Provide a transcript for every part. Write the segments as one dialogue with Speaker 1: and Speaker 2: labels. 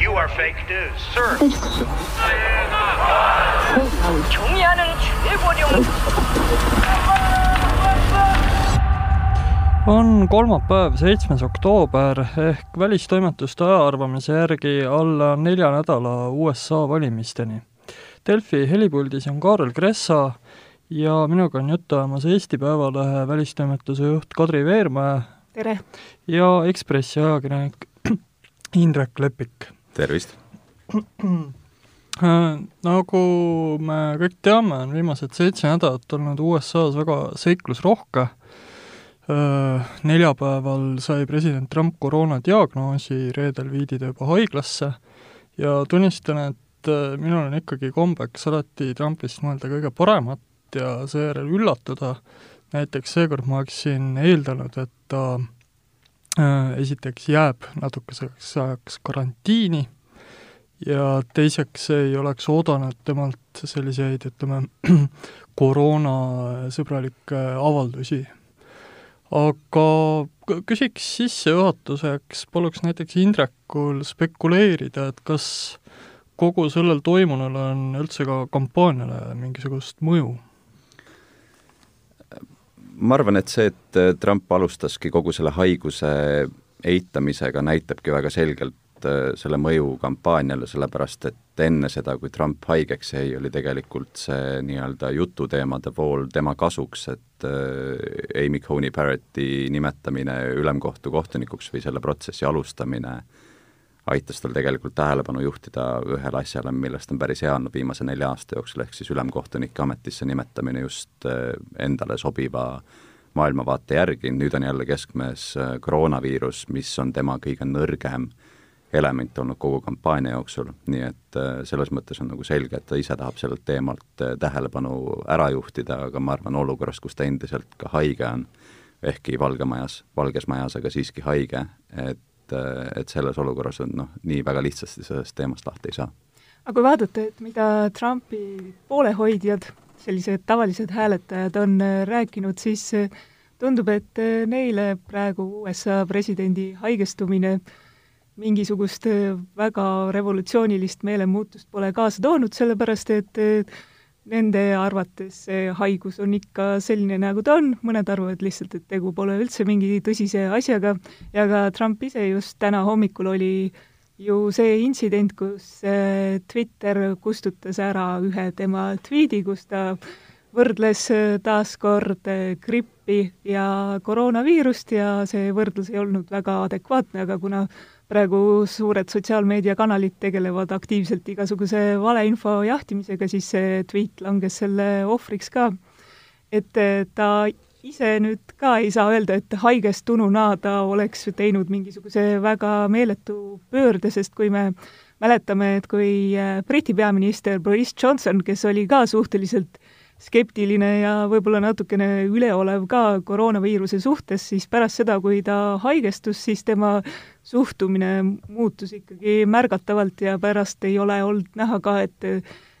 Speaker 1: You are fake news, sir.
Speaker 2: 경의하는 최고령
Speaker 3: on kolmapäev, seitsmes oktoober ehk välistoimetuste ajaarvamise järgi alla nelja nädala USA valimisteni. Delfi helipuldis on Kaarel Kressa ja minuga on juttu ajamas Eesti Päevalehe välistoimetuse juht Kadri Veermäe.
Speaker 4: tere!
Speaker 3: ja Ekspressi ajakirjanik Indrek Lepik.
Speaker 5: tervist!
Speaker 3: nagu me kõik teame, on viimased seitse nädalat olnud USA-s väga seiklusrohke. Neljapäeval sai president Trump koroonadiagnoosi, reedel viidi ta juba haiglasse. Ja tunnistan, et minul on ikkagi kombeks alati Trumpist mõelda kõige paremat ja seejärel üllatuda, näiteks seekord ma oleksin eeldanud, et ta äh, esiteks jääb natukeseks ajaks karantiini ja teiseks ei oleks oodanud temalt selliseid, ütleme, koroonasõbralikke avaldusi aga küsiks sissejuhatuseks, paluks näiteks Indrekul spekuleerida, et kas kogu sellel toimunul on üldse ka kampaaniale mingisugust mõju?
Speaker 5: Ma arvan, et see, et Trump alustaski kogu selle haiguse eitamisega, näitabki väga selgelt äh, selle mõju kampaaniale, sellepärast et enne seda, kui Trump haigeks jäi, oli tegelikult see nii-öelda jututeemade pool tema kasuks, et äh, Amy Coney Barretti nimetamine ülemkohtu kohtunikuks või selle protsessi alustamine aitas tal tegelikult tähelepanu juhtida ühele asjale, millest on päris hea olnud viimase nelja aasta jooksul, ehk siis ülemkohtunike ametisse nimetamine just äh, endale sobiva maailmavaate järgi, nüüd on jälle keskmes äh, koroonaviirus, mis on tema kõige nõrgem element olnud kogu kampaania jooksul, nii et äh, selles mõttes on nagu selge, et ta ise tahab sellelt teemalt äh, tähelepanu ära juhtida, aga ma arvan, olukorras, kus ta endiselt ka haige on, ehkki Valgemajas, Valges Majas, aga siiski haige, et, äh, et selles olukorras on noh, nii väga lihtsasti sellest teemast lahti ei saa.
Speaker 4: aga kui vaadata, et mida Trumpi poolehoidjad, sellised tavalised hääletajad on rääkinud, siis tundub, et neile praegu USA presidendi haigestumine mingisugust väga revolutsioonilist meelemuutust pole kaasa toonud, sellepärast et äh, nende arvates see haigus on ikka selline, nagu ta on, mõned arvavad lihtsalt, et tegu pole üldse mingi tõsise asjaga. Ja ka Trump ise just täna hommikul oli ju see intsident, kus äh, Twitter kustutas ära ühe tema tweet'i, kus ta võrdles taaskord grippi ja koroonaviirust. Ja see võrdlus ei olnud väga adekvaatne, aga kuna praegu suured sotsiaalmeediakanalid tegelevad aktiivselt igasuguse valeinfo jahtimisega, siis see tweet langes selle ohvriks ka. et eh, ta ise nüüd ka ei saa öelda, et haigestununa ta oleks teinud mingisuguse väga meeletu pöörde, sest kui me mäletame, et kui eh, Briti peaminister Boris Johnson, kes oli ka suhteliselt skeptiline ja võib-olla natukene üleolev ka koroonaviiruse suhtes, siis pärast seda, kui ta haigestus, siis tema suhtumine muutus ikkagi märgatavalt ja pärast ei ole olnud näha ka, et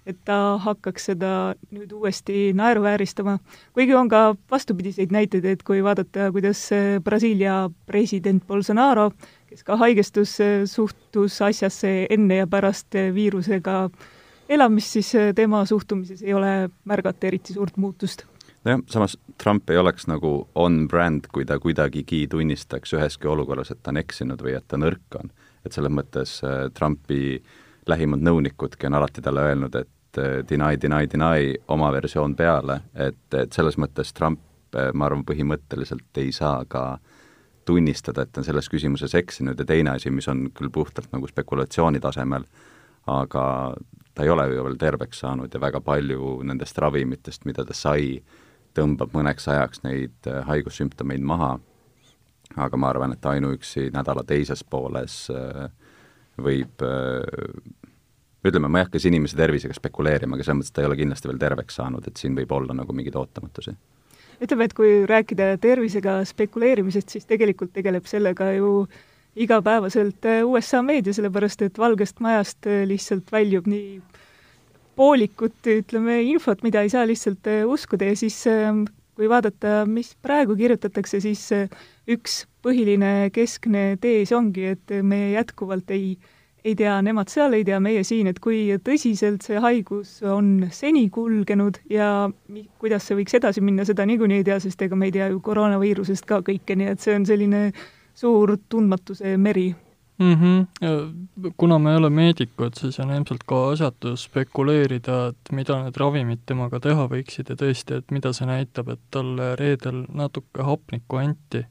Speaker 4: et ta hakkaks seda nüüd uuesti naeruvääristama. kuigi on ka vastupidiseid näiteid, et kui vaadata, kuidas Brasiilia president Bolsonaro, kes ka haigestus, suhtus asjasse enne ja pärast viirusega äh, elamist, siis äh, tema suhtumises ei ole märgata eriti suurt muutust.
Speaker 5: nojah, samas Trump ei oleks nagu on brand, kui ta kuidagigi tunnistaks üheski olukorras, et ta on eksinud või et ta nõrk on. et selles mõttes äh, Trumpi lähimad nõunikudki on alati talle öelnud, et äh, deny, deny, deny oma versioon peale, et, et selles mõttes Trump, ma arvan, põhimõtteliselt ei saa ka tunnistada, et on selles küsimuses eksinud ja teine asi, mis on küll puhtalt nagu spekulatsiooni tasemel, aga ta ei ole ju veel terveks saanud ja väga palju nendest ravimitest, mida ta sai, tõmbab mõneks ajaks neid äh, haigussümptomeid maha, aga ma arvan, et ainuüksi nädala teises pooles äh, võib äh, ütleme, ma ei hakka siin inimese tervisega spekuleerima, aga selles mõttes ta ei ole kindlasti veel terveks saanud, et siin võib olla nagu mingeid ootamatusi.
Speaker 4: Ütleme, et kui rääkida tervisega spekuleerimisest, siis tegelikult tegeleb sellega ju äh, igapäevaselt äh, USA meedia, sellepärast et Valgest Majast äh, lihtsalt väljub nii poolikut, ütleme, infot, mida ei saa lihtsalt äh, uskuda. Ja siis kui vaadata, mis praegu kirjutatakse, siis üks põhiline keskne tees ongi, et me jätkuvalt ei, ei tea nemad seal, ei tea meie siin, et kui tõsiselt see haigus on seni kulgenud ja kuidas see võiks edasi minna, seda niikuinii ei tea, sest ega me ei tea ju koroonaviirusest ka kõike, nii et see on selline suur tundmatuse meri
Speaker 3: mm. -hmm. kuna me ei ole meedikud, siis on ilmselt ka asjatu spekuleerida, et mida need ravimid temaga teha võiksid ja tõesti, et mida see näitab, et talle reedel natuke hapnikku anti.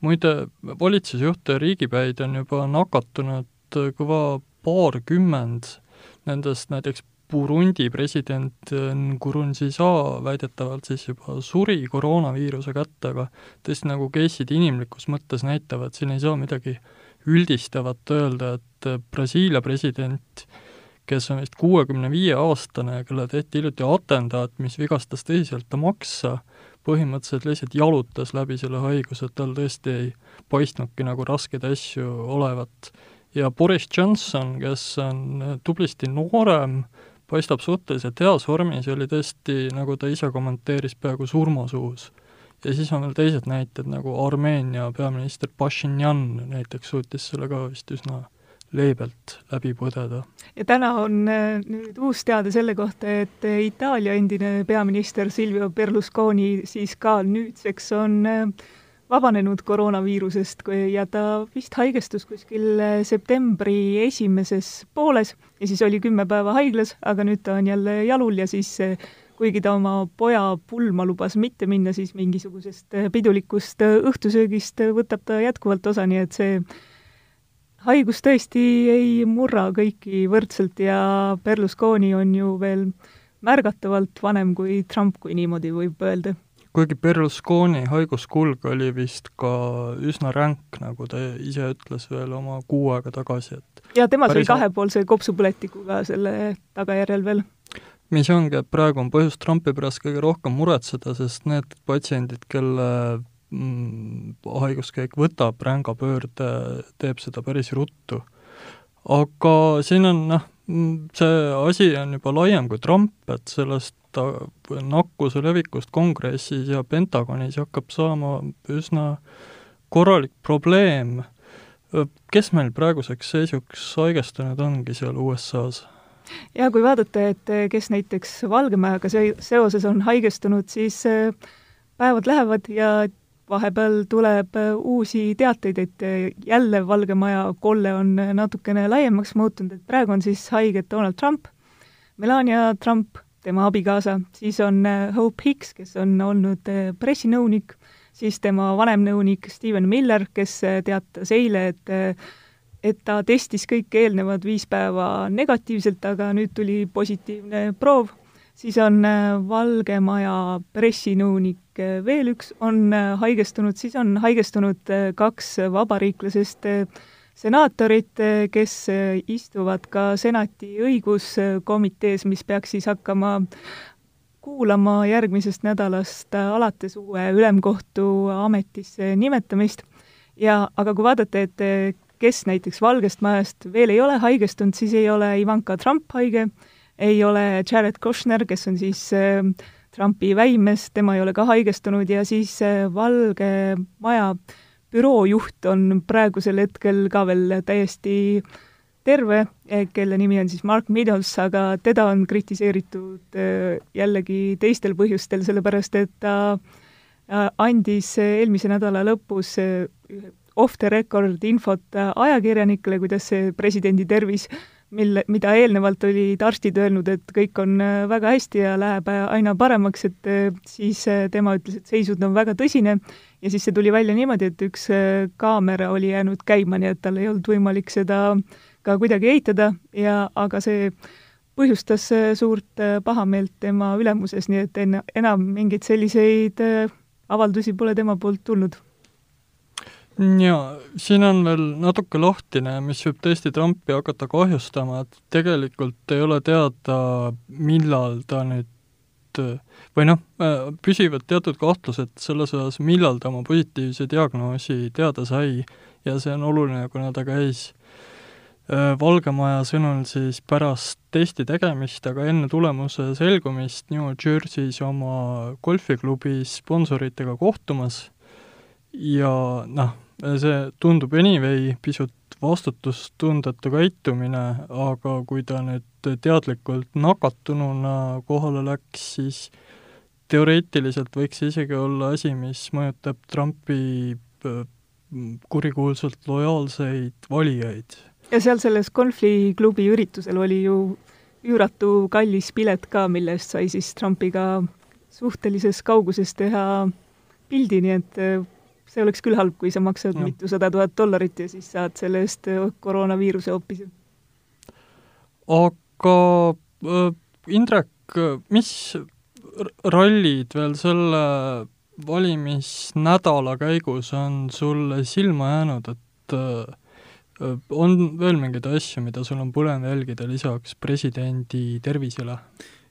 Speaker 3: muide, valitsusjuht riigipäid on juba nakatunud kõva paarkümmend, nendest näiteks Burundi president Nkurunziza väidetavalt siis juba suri koroonaviiruse kätte, aga tõesti nagu case'id inimlikus mõttes näitavad, siin ei saa midagi üldistavat öelda, et Brasiilia president, kes on vist kuuekümne viie aastane ja kelle tehti hiljuti atendaat, mis vigastas tõsiselt maksa, põhimõtteliselt lihtsalt jalutas läbi selle haiguse, et tal tõesti ei paistnudki nagu raskeid asju olevat. Ja Boris Johnson, kes on tublisti noorem, paistab suhteliselt heas vormis oli tõesti, nagu ta ise kommenteeris, peaaegu surmasuus. ja siis on veel teised näited, nagu Armeenia peaminister Pashinyan näiteks suutis selle ka vist üsna leebelt läbi põdeda.
Speaker 4: ja täna on äh, nüüd uus teade selle kohta, et äh, Itaalia endine peaminister Silvio Berlusconi siis ka nüüdseks on äh, vabanenud koroonaviirusest ja ta vist haigestus kuskil eh, septembri esimeses pooles ja siis oli kümme päeva haiglas, aga nüüd ta on jälle jalul ja siis eh, kuigi ta oma poja pulma lubas mitte minna, siis mingisugusest eh, pidulikust õhtusöögist võtab ta jätkuvalt osa, nii et see haigus tõesti ei murra kõiki võrdselt ja Berlusconi on ju veel märgatavalt vanem kui Trump, kui niimoodi võib öelda
Speaker 3: kuigi Berlusconi haiguskulg oli vist ka üsna ränk, nagu ta ise ütles veel oma kuu aega tagasi, et
Speaker 4: ja temal sai kahepoolse kopsupõletikuga selle tagajärjel veel.
Speaker 3: mis ongi, et praegu on põhjust Trumpi pärast kõige rohkem muretseda, sest need patsiendid, kelle mm, haiguskäik võtab ränga pöörde, teeb seda päris ruttu. aga siin on noh, mm, see asi on juba laiem kui Trump, et sellest nakkuse levikust kongressis ja Pentagonis hakkab saama üsna korralik probleem. kes meil praeguseks seisuks haigestunud ongi seal USA-s?
Speaker 4: ja kui vaadata, et kes näiteks Valgemajaga se-, seoses on haigestunud, siis äh, päevad lähevad ja vahepeal tuleb äh, uusi teateid, et äh, jälle Valge Maja kolle on natukene laiemaks muutunud, et praegu on siis haiged Donald Trump, Melania Trump, tema abikaasa, siis on äh, Hope Hicks, kes on olnud äh, pressinõunik, siis tema vanem nõunik Steven Miller, kes äh, teatas eile, et et ta testis kõik eelnevad viis päeva negatiivselt, aga nüüd tuli positiivne proov, siis on Valge Maja pressinõunik veel üks, on haigestunud, siis on haigestunud kaks vabariiklasest senaatorid, kes istuvad ka senati õiguskomitees, mis peaks siis hakkama kuulama järgmisest nädalast alates uue ülemkohtu ametisse nimetamist. Ja aga kui vaadata, et kes näiteks Valgest Majast veel ei ole haigestunud, siis ei ole Ivanka Trump haige, ei ole Jared Kushner, kes on siis Trumpi väimees, tema ei ole ka haigestunud ja siis Valge Maja äh, büroojuht on praegusel hetkel ka veel täiesti terve, eh, kelle nimi on siis Mark Meadows, aga teda on kritiseeritud eh, jällegi teistel põhjustel, sellepärast et ta eh, andis eelmise nädala lõpus off the record infot ajakirjanikele, kuidas presidendi tervis mille, mida eelnevalt olid arstid öelnud, et kõik on äh, väga hästi ja läheb äh, aina paremaks, et äh, siis tema ütles, et seisund on väga tõsine. Ja siis see tuli välja niimoodi, et üks kaamera oli jäänud käima, nii et tal ei olnud võimalik seda ka kuidagi eitada. Ja aga see põhjustas suurt pahameelt tema ülemuses, nii et enne, enam mingeid selliseid avaldusi pole tema poolt tulnud
Speaker 3: jaa, siin on veel natuke lahtine, mis võib tõesti Trumpi hakata kahjustama, et tegelikult ei ole teada, millal ta nüüd või noh, püsivad teatud kahtlused selles osas, millal ta oma positiivse diagnoosi teada sai. Ja see on oluline, kuna ta käis äh, Valge Maja sõnul siis pärast testi tegemist, aga enne tulemuse selgumist New Jersey's oma golfiklubis sponsoritega kohtumas. Ja noh, see tundub anyway pisut vastutustundetu käitumine, aga kui ta nüüd teadlikult nakatununa kohale läks, siis teoreetiliselt võiks see isegi olla asi, mis mõjutab Trumpi äh, kurikuulsalt lojaalseid valijaid.
Speaker 4: ja seal selles Golfi klubi üritusel oli ju üüratu kallis pilet ka, mille eest sai siis Trumpiga suhtelises kauguses teha pildi, nii et äh, see oleks küll halb, kui sa maksad ja. mitusada tuhat dollarit ja siis saad selle eest koroonaviiruse hoopis.
Speaker 3: aga äh, Indrek, mis rallid veel selle valimisnädala käigus on sulle silma jäänud, et äh, on veel mingeid asju, mida sul on põnev jälgida lisaks presidendi tervisele?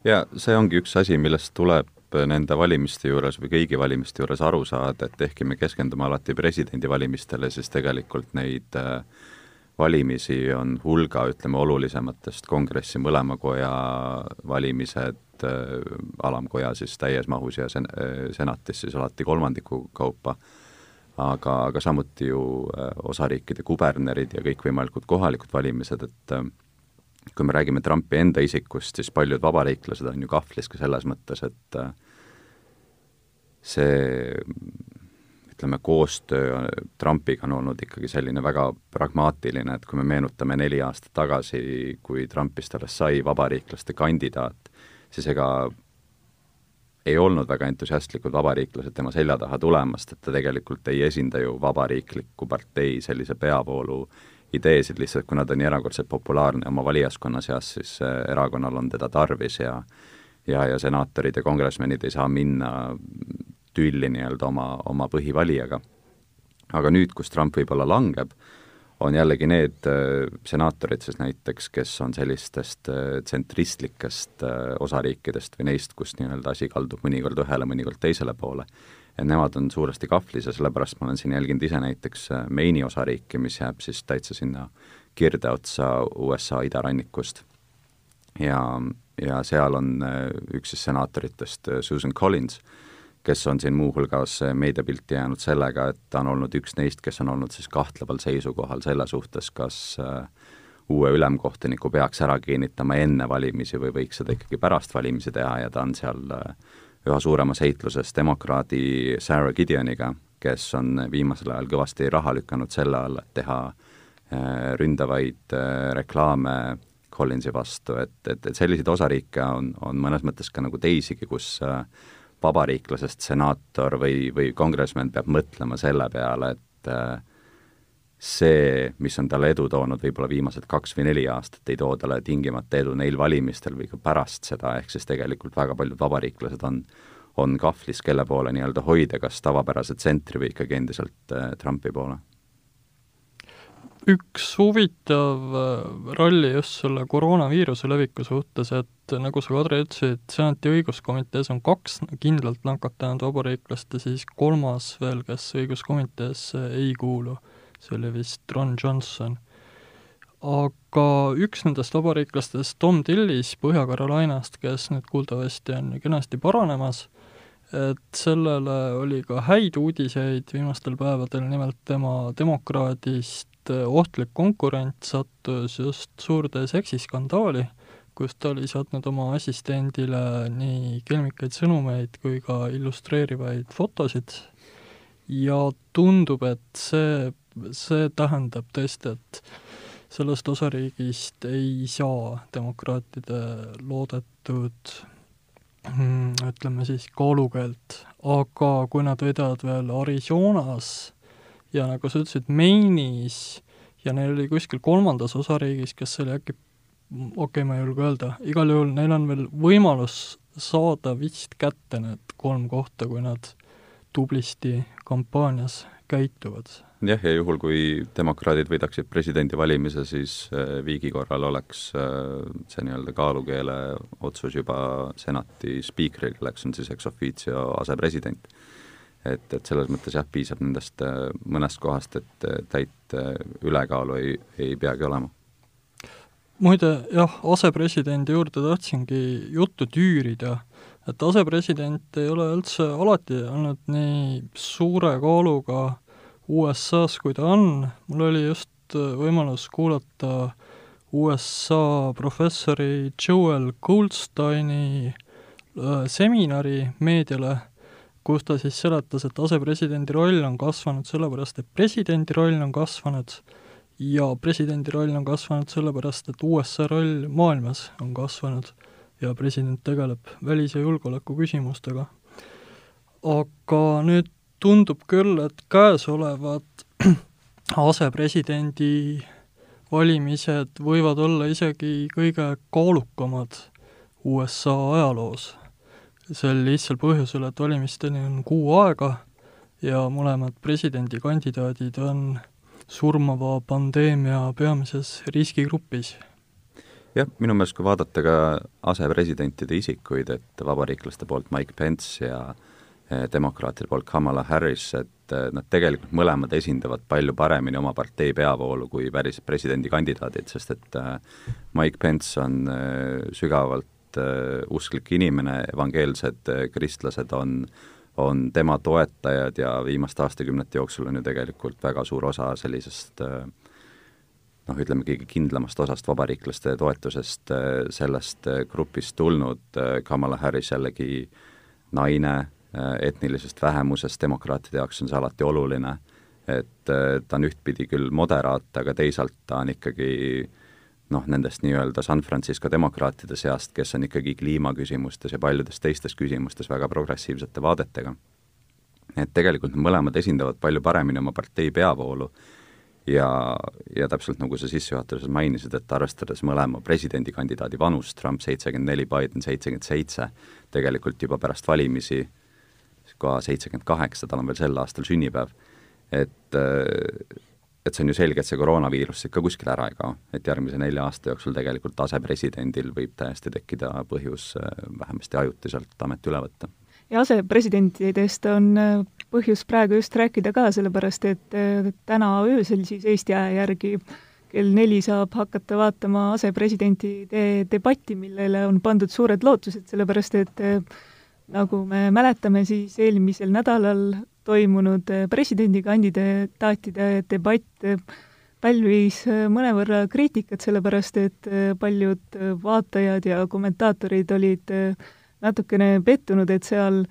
Speaker 5: jaa, see ongi üks asi, millest tuleb nende valimiste juures või kõigi valimiste juures aru saada, et ehkki me keskendume alati presidendivalimistele, siis tegelikult neid äh, valimisi on hulga, ütleme, olulisematest kongressi mõlema koja valimised, äh, alamkoja siis täies mahus ja sen-, äh, senatis siis alati kolmandiku kaupa, aga, aga samuti ju osariikide kubernerid ja kõikvõimalikud kohalikud valimised, et kui me räägime Trumpi enda isikust, siis paljud vabariiklased on ju kahvlis ka selles mõttes, et äh, see ütleme, koostöö Trumpiga on olnud ikkagi selline väga pragmaatiline, et kui me meenutame neli aastat tagasi, kui Trumpist alles sai vabariiklaste kandidaat, siis ega ei olnud väga entusiastlikud vabariiklased tema selja taha tulemast, et ta tegelikult ei esinda ju vabariikliku partei sellise peavoolu ideesid, lihtsalt kuna ta on nii erakordselt populaarne oma valijaskonna seas, siis äh, erakonnal on teda tarvis ja ja, ja senaatorid ja kongresmenid ei saa minna tülli nii-öelda oma, oma põhivalijaga. aga nüüd, kus Trump võib-olla langeb, on jällegi need äh, senaatorid siis näiteks, kes on sellistest äh, tsentristlikest osariikidest või neist, kus nii-öelda asi kaldub mõnikord ühele, mõnikord teisele poole et nemad on suuresti kahvlis ja sellepärast ma olen siin jälginud ise näiteks äh, Maine'i osariiki, mis jääb siis täitsa sinna kirdeotsa USA idarannikust. ja, ja seal on äh, üks siis senaatoritest, äh, Susan Collins, kes on siin muuhulgas meediapilti jäänud sellega, et ta on olnud üks neist, kes on olnud siis kahtleval seisukohal selle suhtes, kas uue ülemkohtuniku peaks ära kinnitama enne valimisi või võiks seda ikkagi pärast valimisi teha ja ta on seal äh, üha suuremas heitluses demokraadi Sarah Gideoniga, kes on viimasel ajal kõvasti raha lükanud selle alla, et teha äh, ründavaid äh, reklaame Collinsi vastu, et, et, et selliseid osariike on, on mõnes mõttes ka nagu teisigi, kus äh, vabariiklasest senaator või, või kongresmen peab mõtlema selle peale, et see, mis on talle edu toonud võib-olla viimased kaks või neli aastat, ei too talle tingimata edu neil valimistel või ka pärast seda, ehk siis tegelikult väga paljud vabariiklased on, on kahvlis, kelle poole nii-öelda hoida, kas tavapärase tsentri või ikkagi endiselt äh, Trumpi poole
Speaker 3: üks huvitav äh, ralli just selle koroonaviiruse leviku suhtes, et nagu sa, Kadri, ütlesid, senati õiguskomitees on kaks kindlalt nakatanud vabariiklast ja siis kolmas veel, kes õiguskomiteesse ei kuulu see oli vist Ron Johnson. aga üks nendest vabariiklastest, Tom Tillis Põhja-Carolinast, kes nüüd kuuldavasti on kenasti paranemas, et sellele oli ka häid uudiseid viimastel päevadel, nimelt tema demokraadist ohtlik konkurent sattus just suurde seksiskandaali, kus ta oli saatnud oma assistendile nii kelmikaid sõnumeid kui ka illustreerivaid fotosid. Ja tundub, et see see tähendab tõesti, et sellest osariigist ei saa demokraatide loodetud mm, ütleme siis kaalukeelt, aga kui nad võidavad veel Arizonas ja nagu sa ütlesid, Maine'is ja neil oli kuskil kolmandas osariigis, kes oli äkki, okei okay,, ma ei julge öelda, igal juhul neil on veel võimalus saada vist kätte need kolm kohta, kui nad tublisti kampaanias käituvad
Speaker 5: jah, ja juhul, kui demokraadid võidaksid presidendivalimise, siis äh, viigi korral oleks äh, see nii-öelda kaalukeele otsus juba senati spiikril, kelleks on siis ex officio asepresident. Et, et selles mõttes jah, piisab nendest äh, mõnest kohast, et täit ülekaalu ei, ei peagi olema.
Speaker 3: Muide jah, asepresidendi juurde tahtsingi juttu tüürida, et asepresident ei ole üldse alati olnud nii suure kaaluga USA-s, kui ta on, mul oli just võimalus kuulata USA professori Joel Goldsteini seminari meediale, kus ta siis seletas, et asepresidendi roll on kasvanud sellepärast, et presidendi roll on kasvanud ja presidendi roll on kasvanud sellepärast, et USA roll maailmas on kasvanud ja president tegeleb välis- ja julgeoleku küsimustega. aga nüüd tundub küll, et käesolevad asepresidendi valimised võivad olla isegi kõige kaalukamad USA ajaloos. Sel lihtsal põhjusel, et valimisteni on kuu aega ja mõlemad presidendikandidaadid on surmava pandeemia peamises riskigrupis.
Speaker 5: Jah, minu meelest kui vaadata ka asepresidentide isikuid, et vabariiklaste poolt Mike Pence ja eh, demokraatide poolt Kamala Harris, et eh, nad tegelikult mõlemad esindavad palju paremini oma partei peavoolu kui päris presidendikandidaadid, sest et eh, Mike Pence on sügavalt usklik inimene, evangeelsed kristlased on on tema toetajad ja viimaste aastakümnete jooksul on ju tegelikult väga suur osa sellisest äh, noh, ütleme kõige kindlamast osast vabariiklaste toetusest äh, sellest äh, grupist tulnud, äh, Kamala Harris jällegi naine etnilisest vähemusest, demokraatide jaoks on see alati oluline, et ta on ühtpidi küll moderaat, aga teisalt ta on ikkagi noh, nendest nii-öelda San Francisco demokraatide seast, kes on ikkagi kliimaküsimustes ja paljudes teistes küsimustes väga progressiivsete vaadetega. et tegelikult nad mõlemad esindavad palju paremini oma partei peavoolu ja, ja täpselt nagu sa sissejuhatuses mainisid, et arvestades mõlema presidendikandidaadi vanust, Trump seitsekümmend neli, Biden seitsekümmend seitse, tegelikult juba pärast valimisi ka seitsekümmend kaheksa, tal on veel sel aastal sünnipäev, et et see on ju selge, et see koroonaviirus ikka kuskile ära ei kao, et järgmise nelja aasta jooksul tegelikult asepresidendil võib täiesti tekkida põhjus vähemasti ajutiselt amet üle võtta.
Speaker 4: Ja asepresidentidest on äh, põhjust praegu just rääkida ka, sellepärast et äh, täna öösel siis Eesti aja järgi kell neli saab hakata vaatama asepresidentide debatti, millele on pandud suured lootused, sellepärast et äh, nagu me mäletame, siis eelmisel nädalal toimunud presidendikandidaatide debatt pälvis mõnevõrra kriitikat, sellepärast et paljud vaatajad ja kommentaatorid olid natukene pettunud, et seal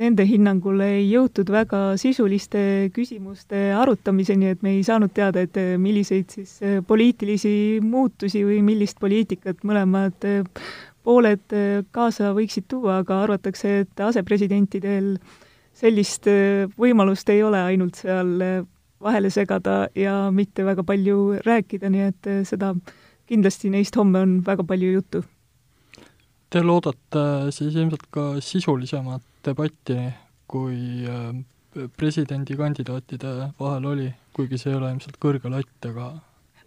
Speaker 4: nende hinnangul ei jõutud väga sisuliste küsimuste arutamiseni, et me ei saanud teada, et milliseid siis eh, poliitilisi muutusi või millist poliitikat mõlemad eh, pooled eh, kaasa võiksid tuua, aga arvatakse, et asepresidentidel sellist võimalust ei ole, ainult seal vahele segada ja mitte väga palju rääkida, nii et seda kindlasti neist homme on väga palju juttu.
Speaker 3: Te loodate siis ilmselt ka sisulisemat debatti, kui äh, presidendikandidaatide vahel oli, kuigi see ei ole ilmselt kõrge latt, aga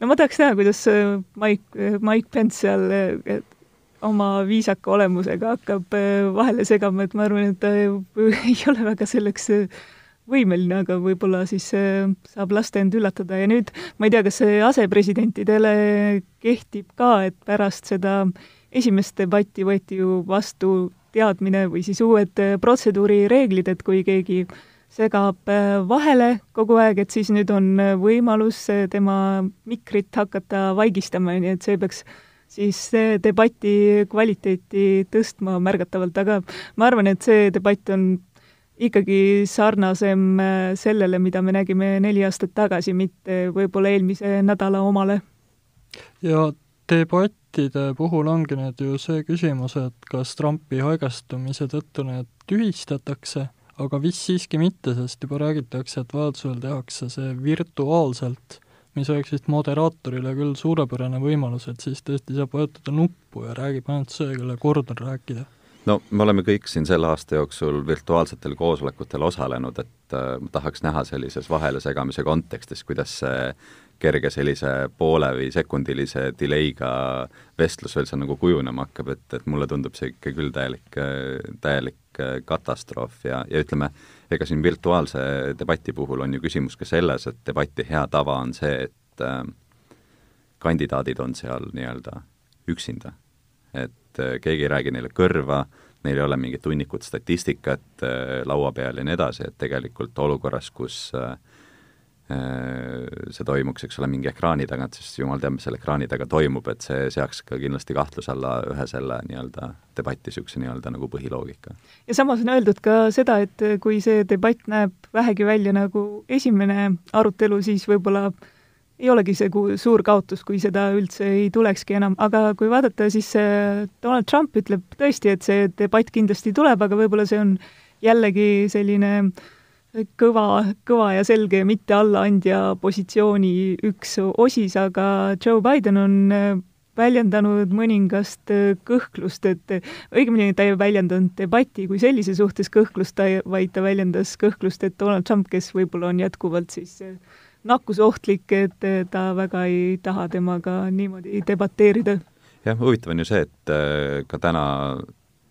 Speaker 4: no ma tahaks näha, kuidas äh, Mike, äh, Mike Pence seal oma viisaka olemusega hakkab vahele segama, et ma arvan, et ta ei ole väga selleks võimeline, aga võib-olla siis saab lasta end üllatada. Ja nüüd ma ei tea, kas see asepresidentidele kehtib ka, et pärast seda äh, esimest debatti võeti ju vastu teadmine või siis uued äh, protseduurireeglid, et kui keegi segab äh, vahele kogu aeg, et siis nüüd on äh, võimalus tema mikrit hakata vaigistama, nii et see peaks siis debati kvaliteeti tõstma märgatavalt, aga ma arvan, et see debatt on ikkagi sarnasem sellele, mida me nägime neli aastat tagasi, mitte võib-olla eelmise nädala omale.
Speaker 3: ja debattide puhul ongi nüüd ju see küsimus, et kas Trumpi haigestumise tõttu need tühistatakse, aga vist siiski mitte, sest juba räägitakse, et vajadusel tehakse see virtuaalselt, mis oleks vist moderaatorile küll suurepärane võimalus, et siis tõesti saab vajutada nuppu ja räägib ainult see, kelle kord on rääkida.
Speaker 5: No me oleme kõik siin selle aasta jooksul virtuaalsetel koosolekutel osalenud, et äh, tahaks näha sellises vahelesegamise kontekstis, kuidas see kerge sellise poole või sekundilise delay'ga vestlus seal nagu kujunema hakkab, et, et mulle tundub see ikka küll täielik, täielik katastroof ja, ja ütleme, ega siin virtuaalse debati puhul on ju küsimus ka selles, et debati hea tava on see, et äh, kandidaadid on seal nii-öelda üksinda. et äh, keegi ei räägi neile kõrva, neil ei ole mingit hunnikut statistikat äh, laua peal ja nii edasi, et tegelikult olukorras, kus äh, see toimuks, eks ole, mingi ekraani tagant, siis jumal teab, mis seal ekraani taga toimub, et see seaks ka kindlasti kahtluse alla ühe selle nii-öelda debati niisuguse nii-öelda nagu põhiloogika.
Speaker 4: ja samas on öeldud ka seda, et kui see debatt näeb vähegi välja nagu esimene arutelu, siis võib-olla ei olegi see suur kaotus, kui seda üldse ei tulekski enam, aga kui vaadata, siis Donald Trump ütleb tõesti, et see debatt kindlasti tuleb, aga võib-olla see on jällegi selline äh, kõva, kõva ja selge mitte allaandja positsiooni üks osis, aga Joe Biden on äh, väljendanud mõningast äh, kõhklust, et äh, õigemini ta ei väljendanud debati kui sellise suhtes kõhklust, vaid ta väljendas kõhklust, et Donald Trump, kes võib-olla on jätkuvalt siis nakkusohtlik, et ta väga ei taha temaga niimoodi debateerida.
Speaker 5: jah, huvitav on ju see, et ka täna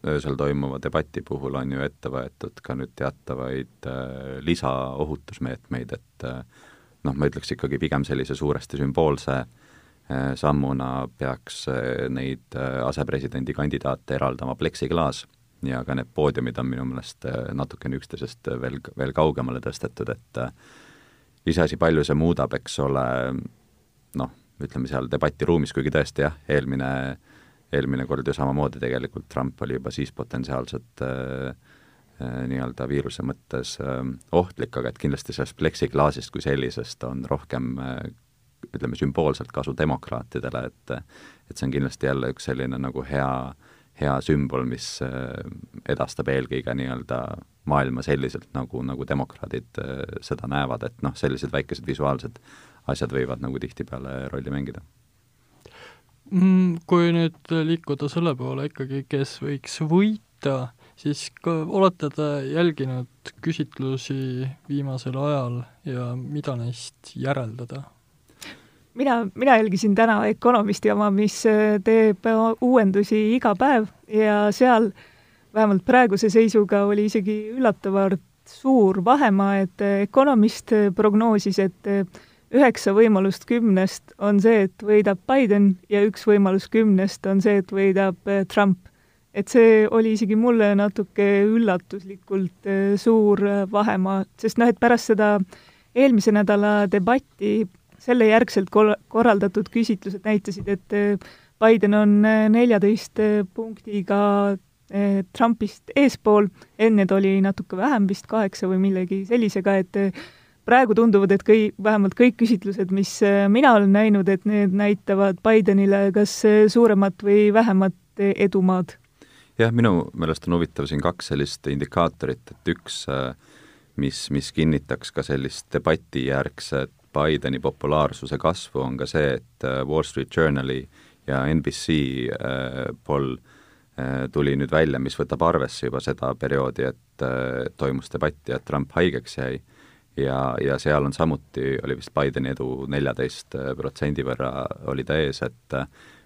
Speaker 5: öösel toimuva debati puhul on ju ette võetud ka nüüd teatavaid äh, lisaohutusmeetmeid, et äh, noh, ma ütleks ikkagi pigem sellise suuresti sümboolse äh, sammuna peaks äh, neid äh, asepresidendi kandidaate eraldama pleksiklaas ja ka need poodiumid on minu meelest äh, natukene üksteisest veel, veel kaugemale tõstetud, et äh, iseasi, palju see muudab, eks ole, noh, ütleme seal debatiruumis, kuigi tõesti jah, eelmine äh, eelmine kord ju samamoodi tegelikult Trump oli juba siis potentsiaalselt äh, äh, nii-öelda viiruse mõttes äh, ohtlik, aga et kindlasti sellest pleksiklaasist kui sellisest on rohkem äh, ütleme, sümboolselt kasu demokraatidele, et et see on kindlasti jälle üks selline nagu hea, hea sümbol, mis äh, edastab eelkõige nii-öelda maailma selliselt, nagu, nagu demokraadid äh, seda näevad, et noh, sellised väikesed visuaalsed asjad võivad nagu tihtipeale rolli mängida
Speaker 3: kui nüüd liikuda selle poole ikkagi, kes võiks võita, siis ka olete te jälginud küsitlusi viimasel ajal ja mida neist järeldada?
Speaker 4: mina, mina jälgisin täna Economisti oma, mis äh, teeb uuendusi iga päev ja seal vähemalt praeguse seisuga oli isegi üllatavalt suur vahemaa, et Economist prognoosis, et üheksa võimalust kümnest on see, et võidab Biden ja üks võimalus kümnest on see, et võidab äh, Trump. et see oli isegi mulle natuke üllatuslikult äh, suur äh, vahemaa, sest noh, et pärast seda eelmise nädala debatti selle järgselt kor-, korraldatud küsitlused näitasid, et Biden on neljateist punktiga Trumpist eespool, enne ta oli natuke vähem, vist kaheksa või millegi sellisega, et praegu tunduvad, et kõi-, vähemalt kõik küsitlused, mis äh, mina olen näinud, et need näitavad Bidenile kas äh, suuremat või vähemat äh, edumaad.
Speaker 5: jah, minu meelest on huvitav siin kaks sellist indikaatorit, et üks, mis, mis kinnitaks ka sellist debatijärgset Bideni populaarsuse kasvu, on ka see, et Wall Street Journali ja NBC poll tuli nüüd välja, mis võtab arvesse juba seda perioodi, et toimus debatt ja Trump haigeks jäi ja, ja seal on samuti, oli vist Bideni edu neljateist protsendi võrra oli ta ees, et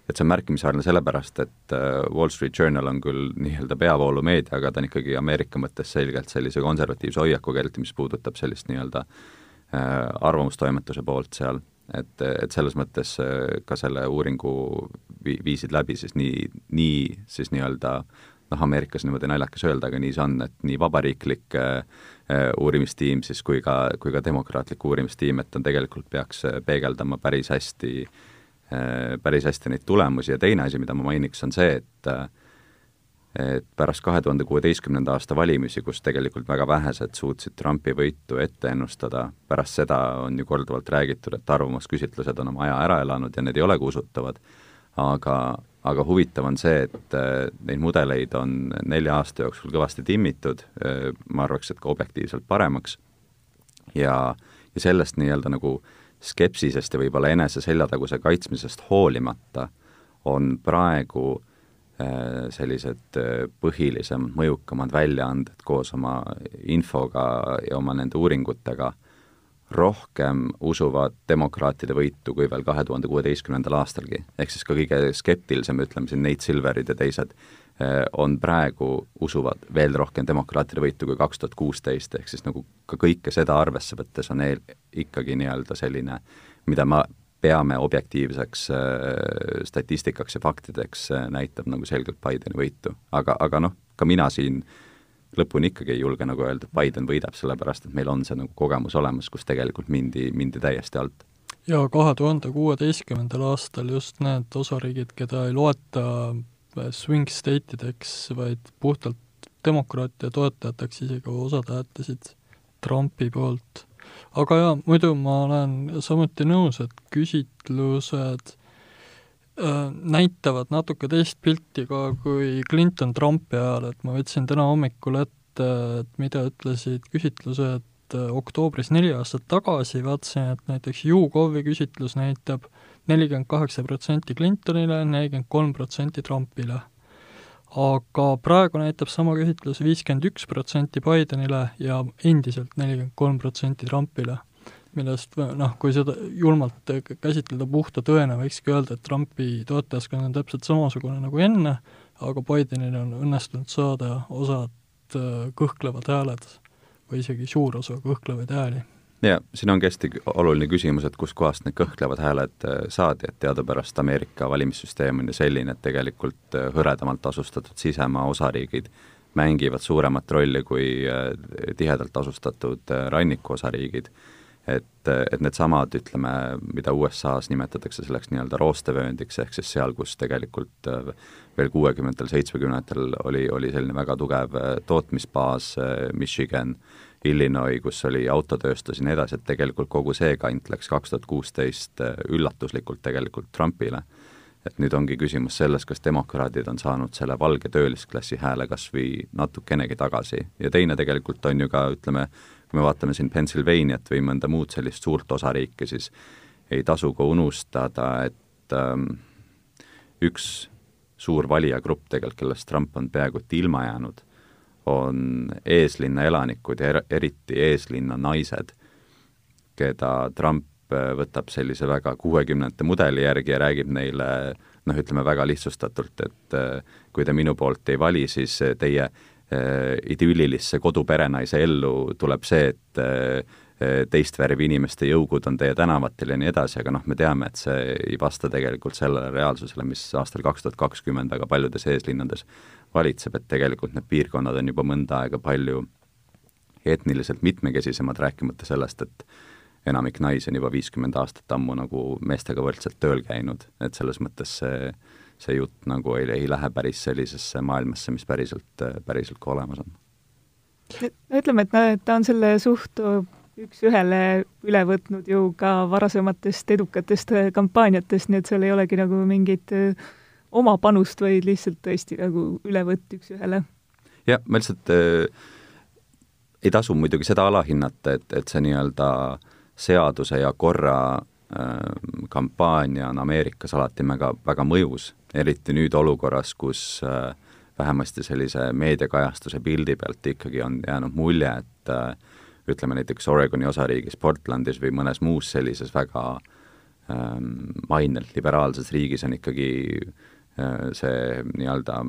Speaker 5: et see on märkimisväärne sellepärast, et äh, Wall Street Journal on küll nii-öelda peavoolumeedia, aga ta on ikkagi Ameerika mõttes selgelt sellise konservatiivse hoiakuga, eriti mis puudutab sellist nii-öelda äh, arvamustoimetuse poolt seal, et, et selles mõttes äh, ka selle uuringu vi-, viisid läbi siis nii, nii siis nii-öelda noh, Ameerikas niimoodi naljakas öelda, aga nii see on, et nii vabariiklik äh, Äh, uurimistiim siis kui ka, kui ka demokraatlik uurimistiim, et on tegelikult peaks äh, peegeldama päris hästi, päris hästi neid tulemusi. Ja teine asi, mida ma mainiks, on see, et et pärast kahe tuhande kuueteistkümnenda aasta valimisi, kus tegelikult väga vähesed suutsid Trumpi võitu ette ennustada, pärast seda on ju korduvalt räägitud, et arvamusküsitlused on oma aja ära elanud ja need ei olegi usutavad, aga, aga huvitav on see, et äh, neid mudeleid on nelja aasta jooksul kõvasti timmitud, äh, ma arvaks, et ka objektiivselt paremaks, ja, ja sellest nii-öelda nagu skepsisest ja võib-olla enese seljataguse kaitsmisest hoolimata on praegu äh, sellised põhilisemad, mõjukamad väljaanded koos oma infoga ja oma nende uuringutega äh, rohkem usuvad demokraatide võitu kui veel kahe tuhande kuueteistkümnendal aastalgi. ehk siis ka kõige skeptilisem, ütleme siin Nate Silverid ja teised, eh, on praegu, usuvad veel rohkem demokraatide võitu kui kaks tuhat kuusteist, ehk siis nagu ka kõike seda arvesse võttes on eel, ikkagi nii-öelda selline, mida ma peame objektiivseks äh, statistikaks ja faktideks äh,, näitab nagu selgelt Bideni võitu. aga, aga noh, ka mina siin lõpuni ikkagi ei julge nagu öelda, et Biden võidab, sellepärast et meil on see nagu kogemus olemas, kus tegelikult mindi, mindi täiesti alt.
Speaker 3: ja kahe tuhande kuueteistkümnendal aastal just need osariigid, keda ei loeta swing state ideks, vaid puhtalt demokraatia toetajateks, isegi osad hääletasid Trumpi poolt. aga jaa, muidu ma olen samuti nõus, et küsitlused näitavad natuke teist pilti ka kui Clinton-Trumpi ajal, et ma võtsin täna hommikul ette, et mida ütlesid küsitlused äh, oktoobris neli aastat tagasi, vaatasin, et näiteks YouGovi küsitlus näitab nelikümmend kaheksa protsenti Clintonile, nelikümmend kolm protsenti Trumpile. aga praegu näitab sama küsitlus viiskümmend üks protsenti Bidenile ja endiselt nelikümmend kolm protsenti Trumpile millest noh, kui seda julmalt käsitleda puhta tõena, võikski öelda, et Trumpi toetajaskond on täpselt samasugune nagu enne, aga Bidenil on õnnestunud saada osad äh, kõhklevad hääled või isegi suur osa kõhklevaid hääli.
Speaker 5: ja siin ongi hästi oluline küsimus, et kuskohast need kõhklevad hääled äh, saadi, et teadupärast Ameerika valimissüsteem on ju selline, et tegelikult äh, hõredamalt asustatud sisemaa osariigid mängivad suuremat rolli kui tihedalt asustatud rannikuosariigid et, et needsamad, ütleme, mida USA-s nimetatakse selleks nii-öelda roostevööndiks, ehk siis seal, kus tegelikult äh, veel kuuekümnendatel, seitsmekümnendatel oli, oli selline väga tugev äh, tootmisbaas, äh, Michigan, Illinois, kus oli autotööstus ja nii edasi, et tegelikult kogu see kant läks kaks tuhat kuusteist üllatuslikult tegelikult Trumpile. et nüüd ongi küsimus selles, kas demokraadid on saanud selle valge töölisklassi hääle kas või natukenegi tagasi ja teine tegelikult on ju ka, ütleme, kui me vaatame siin Pennsylvaniat või mõnda muud sellist suurt osariiki, siis ei tasu ka unustada, et ähm, üks suur valijagrupp tegelikult, kellest Trump on peaaegu et ilma jäänud, on eeslinna elanikud ja er eriti eeslinna naised, keda Trump äh, võtab sellise väga kuuekümnendate mudeli järgi ja räägib neile noh, ütleme väga lihtsustatult, et äh, kui te minu poolt ei vali, siis teie Äh, idüllilisse koduperenaise ellu tuleb see, et äh, teist värvi inimeste jõugud on teie tänavatel ja nii edasi, aga noh, me teame, et see ei vasta tegelikult sellele reaalsusele, mis aastal kaks tuhat kakskümmend väga paljudes eeslinnades valitseb, et tegelikult need piirkonnad on juba mõnda aega palju etniliselt mitmekesisemad, rääkimata sellest, et enamik naisi on juba viiskümmend aastat ammu nagu meestega võrdselt tööl käinud, et selles mõttes see see jutt nagu ei, ei lähe päris sellisesse maailmasse, mis päriselt, päriselt ka olemas on.
Speaker 4: ütleme, et ta on selle suht üks-ühele üle võtnud ju ka varasematest edukatest kampaaniatest, nii et seal ei olegi nagu mingit oma panust, vaid lihtsalt tõesti nagu ülevõtt üks-ühele.
Speaker 5: jah, ma lihtsalt äh, ei tasu muidugi seda alahinnata, et, et see nii-öelda seaduse ja korra kampaania on Ameerikas alati väga, väga mõjus eriti nüüd olukorras, kus äh, vähemasti sellise meediakajastuse pildi pealt ikkagi on jäänud mulje, et äh, ütleme näiteks Oregoni osariigis, Portlandis või mõnes muus sellises väga ähm, mainelt liberaalses riigis on ikkagi äh, see nii-öelda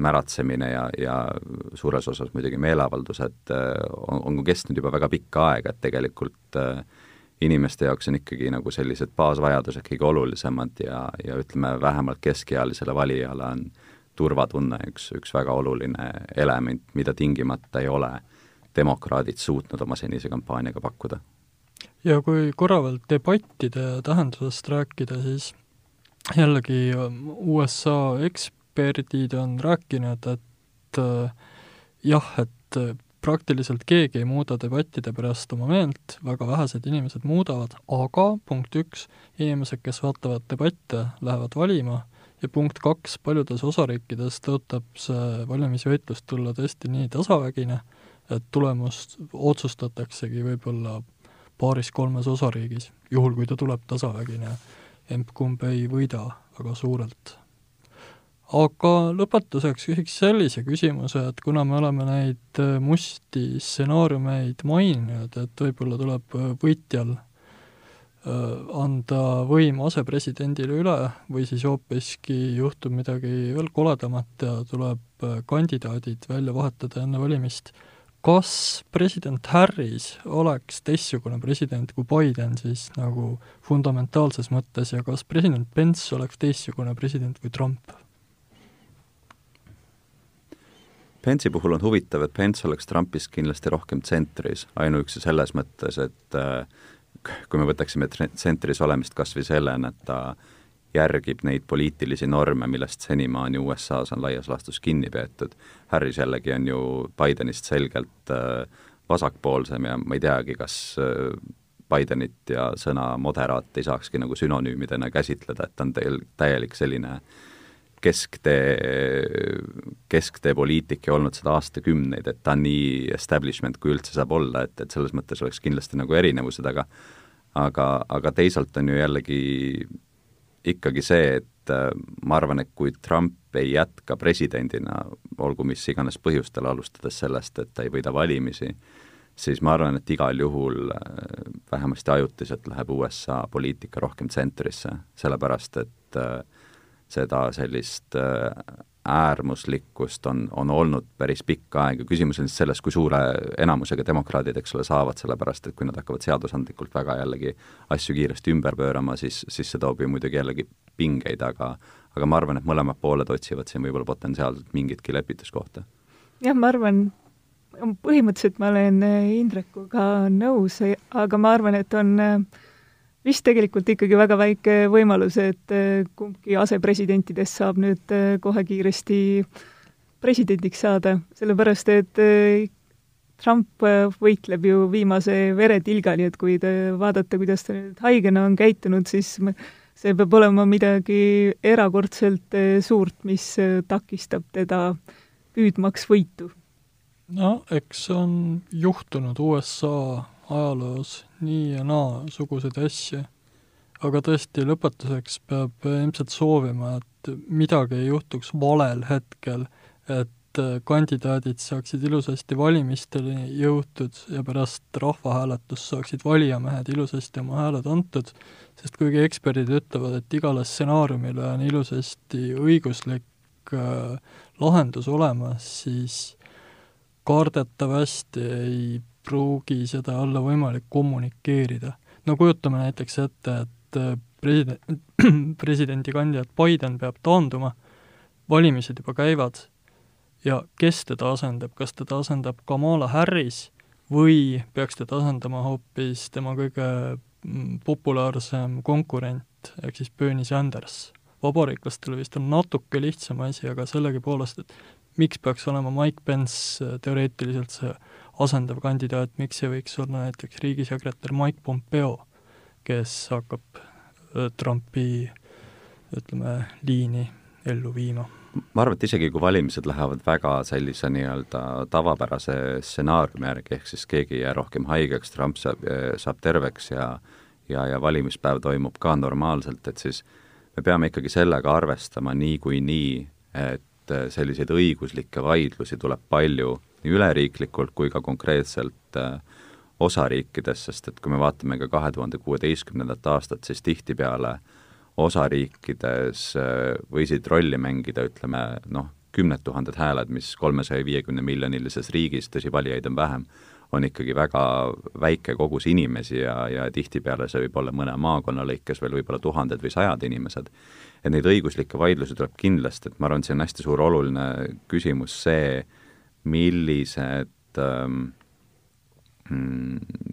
Speaker 5: märatsemine ja, ja suures osas muidugi meeleavaldused on, on kestnud juba väga pikka aega, et tegelikult äh, inimeste jaoks on ikkagi nagu sellised baasvajadused kõige olulisemad ja, ja ütleme, vähemalt keskealisele valijale on turvatunne üks, üks väga oluline element, mida tingimata ei ole demokraadid suutnud oma senise kampaaniaga pakkuda.
Speaker 3: ja kui korra veel debattide tähendusest rääkida, siis jällegi USA eksperdid on rääkinud, et äh, jah, et praktiliselt keegi ei muuda debattide pärast oma meelt, väga vähesed inimesed muudavad, aga punkt üks, inimesed, kes vaatavad debatte, lähevad valima ja punkt kaks, paljudes osariikides tõotab see valimisvõitlus tulla tõesti nii tasavägine, et tulemust otsustataksegi võib-olla paaris-kolmes osariigis, juhul kui ta tuleb tasavägine, emb-kumb ei võida väga suurelt aga lõpetuseks küsiks sellise küsimuse, et kuna me oleme neid äh, musti stsenaariumeid maininud, et võib-olla tuleb äh, võitjal äh, anda võim asepresidendile üle või siis hoopiski juhtub midagi veel koledamat ja tuleb kandidaadid välja vahetada enne valimist, kas president Harris oleks teistsugune president kui Biden siis nagu fundamentaalses mõttes ja kas president Pence oleks teistsugune president kui Trump?
Speaker 5: Pence'i puhul on huvitav, et Pence oleks Trumpist kindlasti rohkem tsentris, ainuüksi selles mõttes, et äh, kui me võtaksime tsentris olemist kas või sellena, et ta järgib neid poliitilisi norme, millest senimaani USA-s on laias laastus kinni peetud. Harris jällegi on ju Bidenist selgelt äh, vasakpoolsem ja ma ei teagi, kas äh, Bidenit ja sõna moderaat ei saakski nagu sünonüümidena käsitleda, et ta on täielik selline äh, kesktee, kesktee poliitik ja olnud seda aastakümneid, et ta on nii establishment, kui üldse saab olla, et, et selles mõttes oleks kindlasti nagu erinevused, aga aga, aga teisalt on ju jällegi ikkagi see, et äh, ma arvan, et kui Trump ei jätka presidendina, olgu mis iganes põhjustel, alustades sellest, et ta ei võida valimisi, siis ma arvan, et igal juhul äh, vähemasti ajutiselt läheb USA poliitika rohkem tsentrisse, sellepärast et äh, seda sellist äh, äärmuslikkust on, on olnud päris pikka aega, küsimus on lihtsalt selles, kui suure enamusega demokraadid, eks ole, saavad, sellepärast et kui nad hakkavad seadusandlikult väga jällegi asju kiiresti ümber pöörama, siis, siis see toob ju muidugi jällegi pingeid, aga aga ma arvan, et mõlemad pooled otsivad siin võib-olla potentsiaalselt mingitki lepituskohta.
Speaker 4: jah, ma arvan, põhimõtteliselt ma olen Indrekuga nõus, aga ma arvan, et on äh, vist tegelikult ikkagi väga väike võimalus, et äh, kumbki asepresidentidest saab nüüd äh, kohe kiiresti presidendiks saada, sellepärast et äh, Trump võitleb ju viimase veretilgani, et kui te vaatate, kuidas ta nüüd haigena on käitunud, siis see peab olema midagi erakordselt suurt, mis takistab teda püüdmaks võitu.
Speaker 3: no eks on juhtunud USA ajaloos nii ja naa suguseid asju. aga tõesti, lõpetuseks peab ilmselt soovima, et midagi ei juhtuks valel hetkel, et kandidaadid saaksid ilusasti valimisteni jõutud ja pärast rahvahääletust saaksid valijamehed ilusasti oma hääled antud, sest kuigi eksperdid ütlevad, et igale stsenaariumile on ilusasti õiguslik äh, lahendus olemas, siis kardetavasti ei pruugi seda olla võimalik kommunikeerida. no kujutame näiteks ette, et äh, president, presidendikandidaat Biden peab taanduma, valimised juba käivad ja kes teda asendab, kas teda asendab Kamala Harris või peaks teda asendama hoopis tema kõige mm, populaarsem konkurent, ehk siis Bernie Sanders. vabariiklastel vist on natuke lihtsam asi, aga sellegipoolest, et miks peaks olema Mike Pence äh, teoreetiliselt see asendav kandidaat, miks ei võiks olla näiteks riigisekretär Mike Pompeo, kes hakkab äh, Trumpi ütleme, liini ellu viima?
Speaker 5: ma arvan, et isegi kui valimised lähevad väga sellise nii-öelda tavapärase stsenaariumi järgi, ehk siis keegi ei jää rohkem haigeks, Trump saab, äh, saab terveks ja ja, ja valimispäev toimub ka normaalselt, et siis me peame ikkagi sellega arvestama niikuinii, et äh, selliseid õiguslikke vaidlusi tuleb palju nii üleriiklikult kui ka konkreetselt äh, osariikides, sest et kui me vaatame ka kahe tuhande kuueteistkümnendat aastat, siis tihtipeale osariikides äh, võisid rolli mängida, ütleme noh, kümned tuhanded hääled, mis kolmesaja viiekümne miljonilises riigis, tõsi, valijaid on vähem, on ikkagi väga väike kogus inimesi ja, ja tihtipeale see võib olla mõne maakonna lõikes veel võib-olla tuhanded või sajad inimesed. et neid õiguslikke vaidlusi tuleb kindlasti, et ma arvan, et see on hästi suur oluline küsimus see, millised ähm,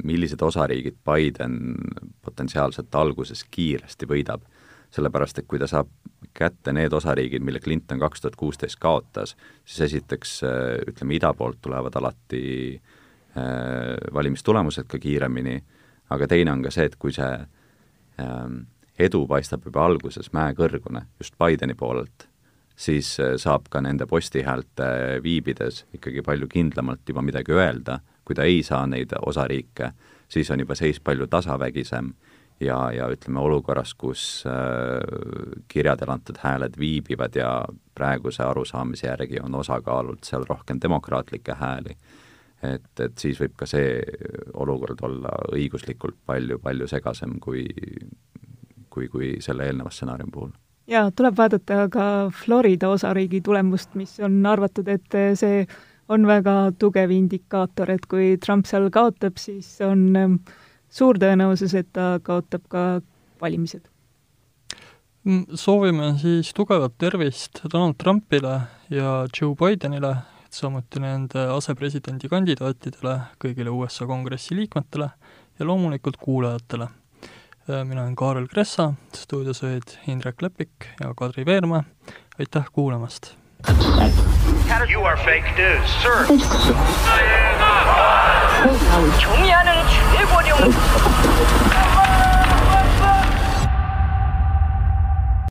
Speaker 5: millised osariigid Biden potentsiaalselt alguses kiiresti võidab. sellepärast, et kui ta saab kätte need osariigid, mille Clinton kaks tuhat kuusteist kaotas, siis esiteks äh, ütleme, ida poolt tulevad alati äh, valimistulemused ka kiiremini, aga teine on ka see, et kui see äh, edu paistab juba alguses mäekõrgune just Bideni poolelt, siis äh, saab ka nende postihäälte viibides ikkagi palju kindlamalt juba midagi öelda, kui ta ei saa neid osariike, siis on juba seis palju tasavägisem ja, ja ütleme, olukorras, kus äh, kirjadel antud hääled viibivad ja praeguse arusaamise järgi on osakaalult seal rohkem demokraatlikke hääli, et, et siis võib ka see olukord olla õiguslikult palju-palju segasem kui, kui, kui selle eelneva stsenaariumi puhul
Speaker 4: jaa, tuleb vaadata ka Florida osariigi tulemust, mis on arvatud, et see on väga tugev indikaator, et kui Trump seal kaotab, siis on ähm, suur tõenäosus, et ta kaotab ka valimised.
Speaker 3: Mm, soovime siis tugevat tervist Donald Trumpile ja Joe Bidenile, samuti nende asepresidendi kandidaatidele, kõigile USA Kongressi liikmetele ja loomulikult kuulajatele. mina olen Kaarel Kressa, stuudios olid Indrek Lepik ja Kadri Veermäe, aitäh kuulamast!
Speaker 1: You are fake news, sir.
Speaker 2: 경의하는 최고령